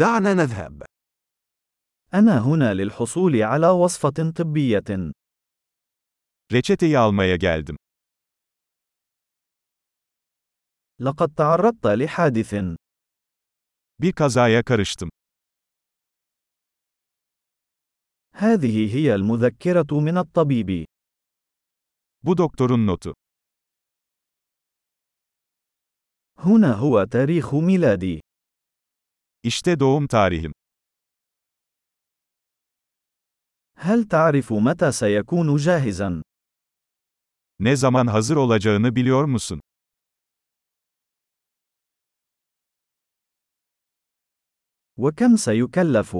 دعنا نذهب. أنا هنا للحصول على وصفة طبية. Reçeteyi almaya geldim. لقد تعرضت لحادث. Bir kazaya karıştım. هذه هي المذكرة من الطبيب. Bu doktorun notu. هنا هو تاريخ ميلادي. İşte doğum tarihim. هل تعرف متى سيكون جاهزا؟ Ne zaman hazır olacağını biliyor musun? وكم سيكلف؟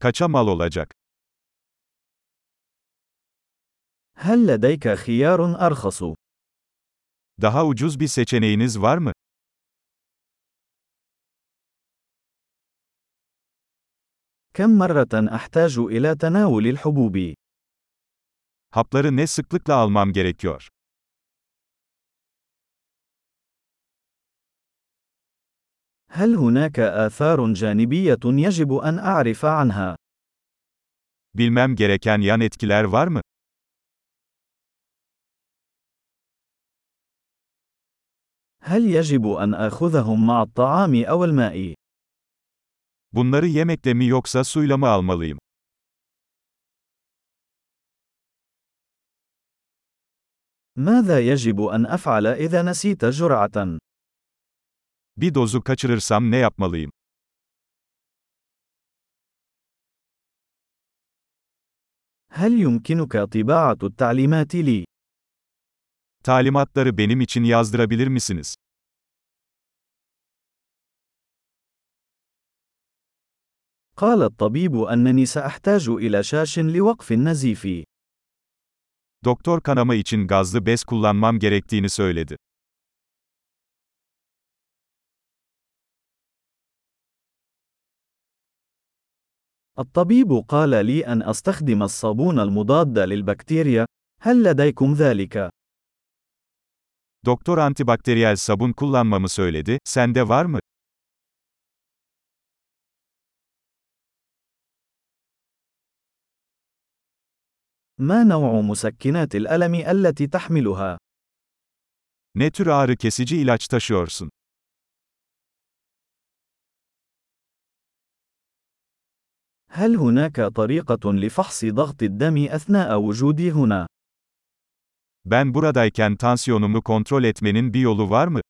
Kaça mal olacak? هل لديك خيار أرخص؟ Daha ucuz bir seçeneğiniz var mı? كم مرة أحتاج إلى تناول الحبوب؟ Hapları ne sıklıkla almam gerekiyor? هل هناك آثار جانبية يجب أن أعرف عنها؟ Bilmem gereken yan etkiler var mı? هل يجب أن آخذهم مع الطعام أو الماء؟ Bunları yemekle mi yoksa suyla mı almalıyım? ماذا يجب أن أفعل إذا نسيت جرعة؟ Bir dozu kaçırırsam ne yapmalıyım? هل يمكنك طباعة التعليمات لي؟ Talimatları benim için yazdırabilir misiniz? قال الطبيب أنني سأحتاج إلى شاش لوقف النزيف. Doktor kanama için gazlı bez kullanmam gerektiğini söyledi. الطبيب قال لي أن أستخدم الصابون المضاد للبكتيريا. هل لديكم ذلك؟ Doktor antibakteriyel sabun kullanmamı söyledi, sende var mı? ما نوع مسكنات الألم التي تحملها؟ Ne tür ağrı kesici ilaç taşıyorsun? هل هناك طريقة لفحص ضغط الدم أثناء وجودي هنا؟ Ben buradayken tansiyonumu kontrol etmenin bir yolu var mı?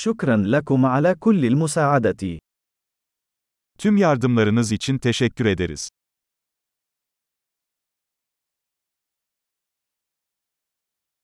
شكرا لكم على كل المساعدة. Tüm yardımlarınız için teşekkür ederiz.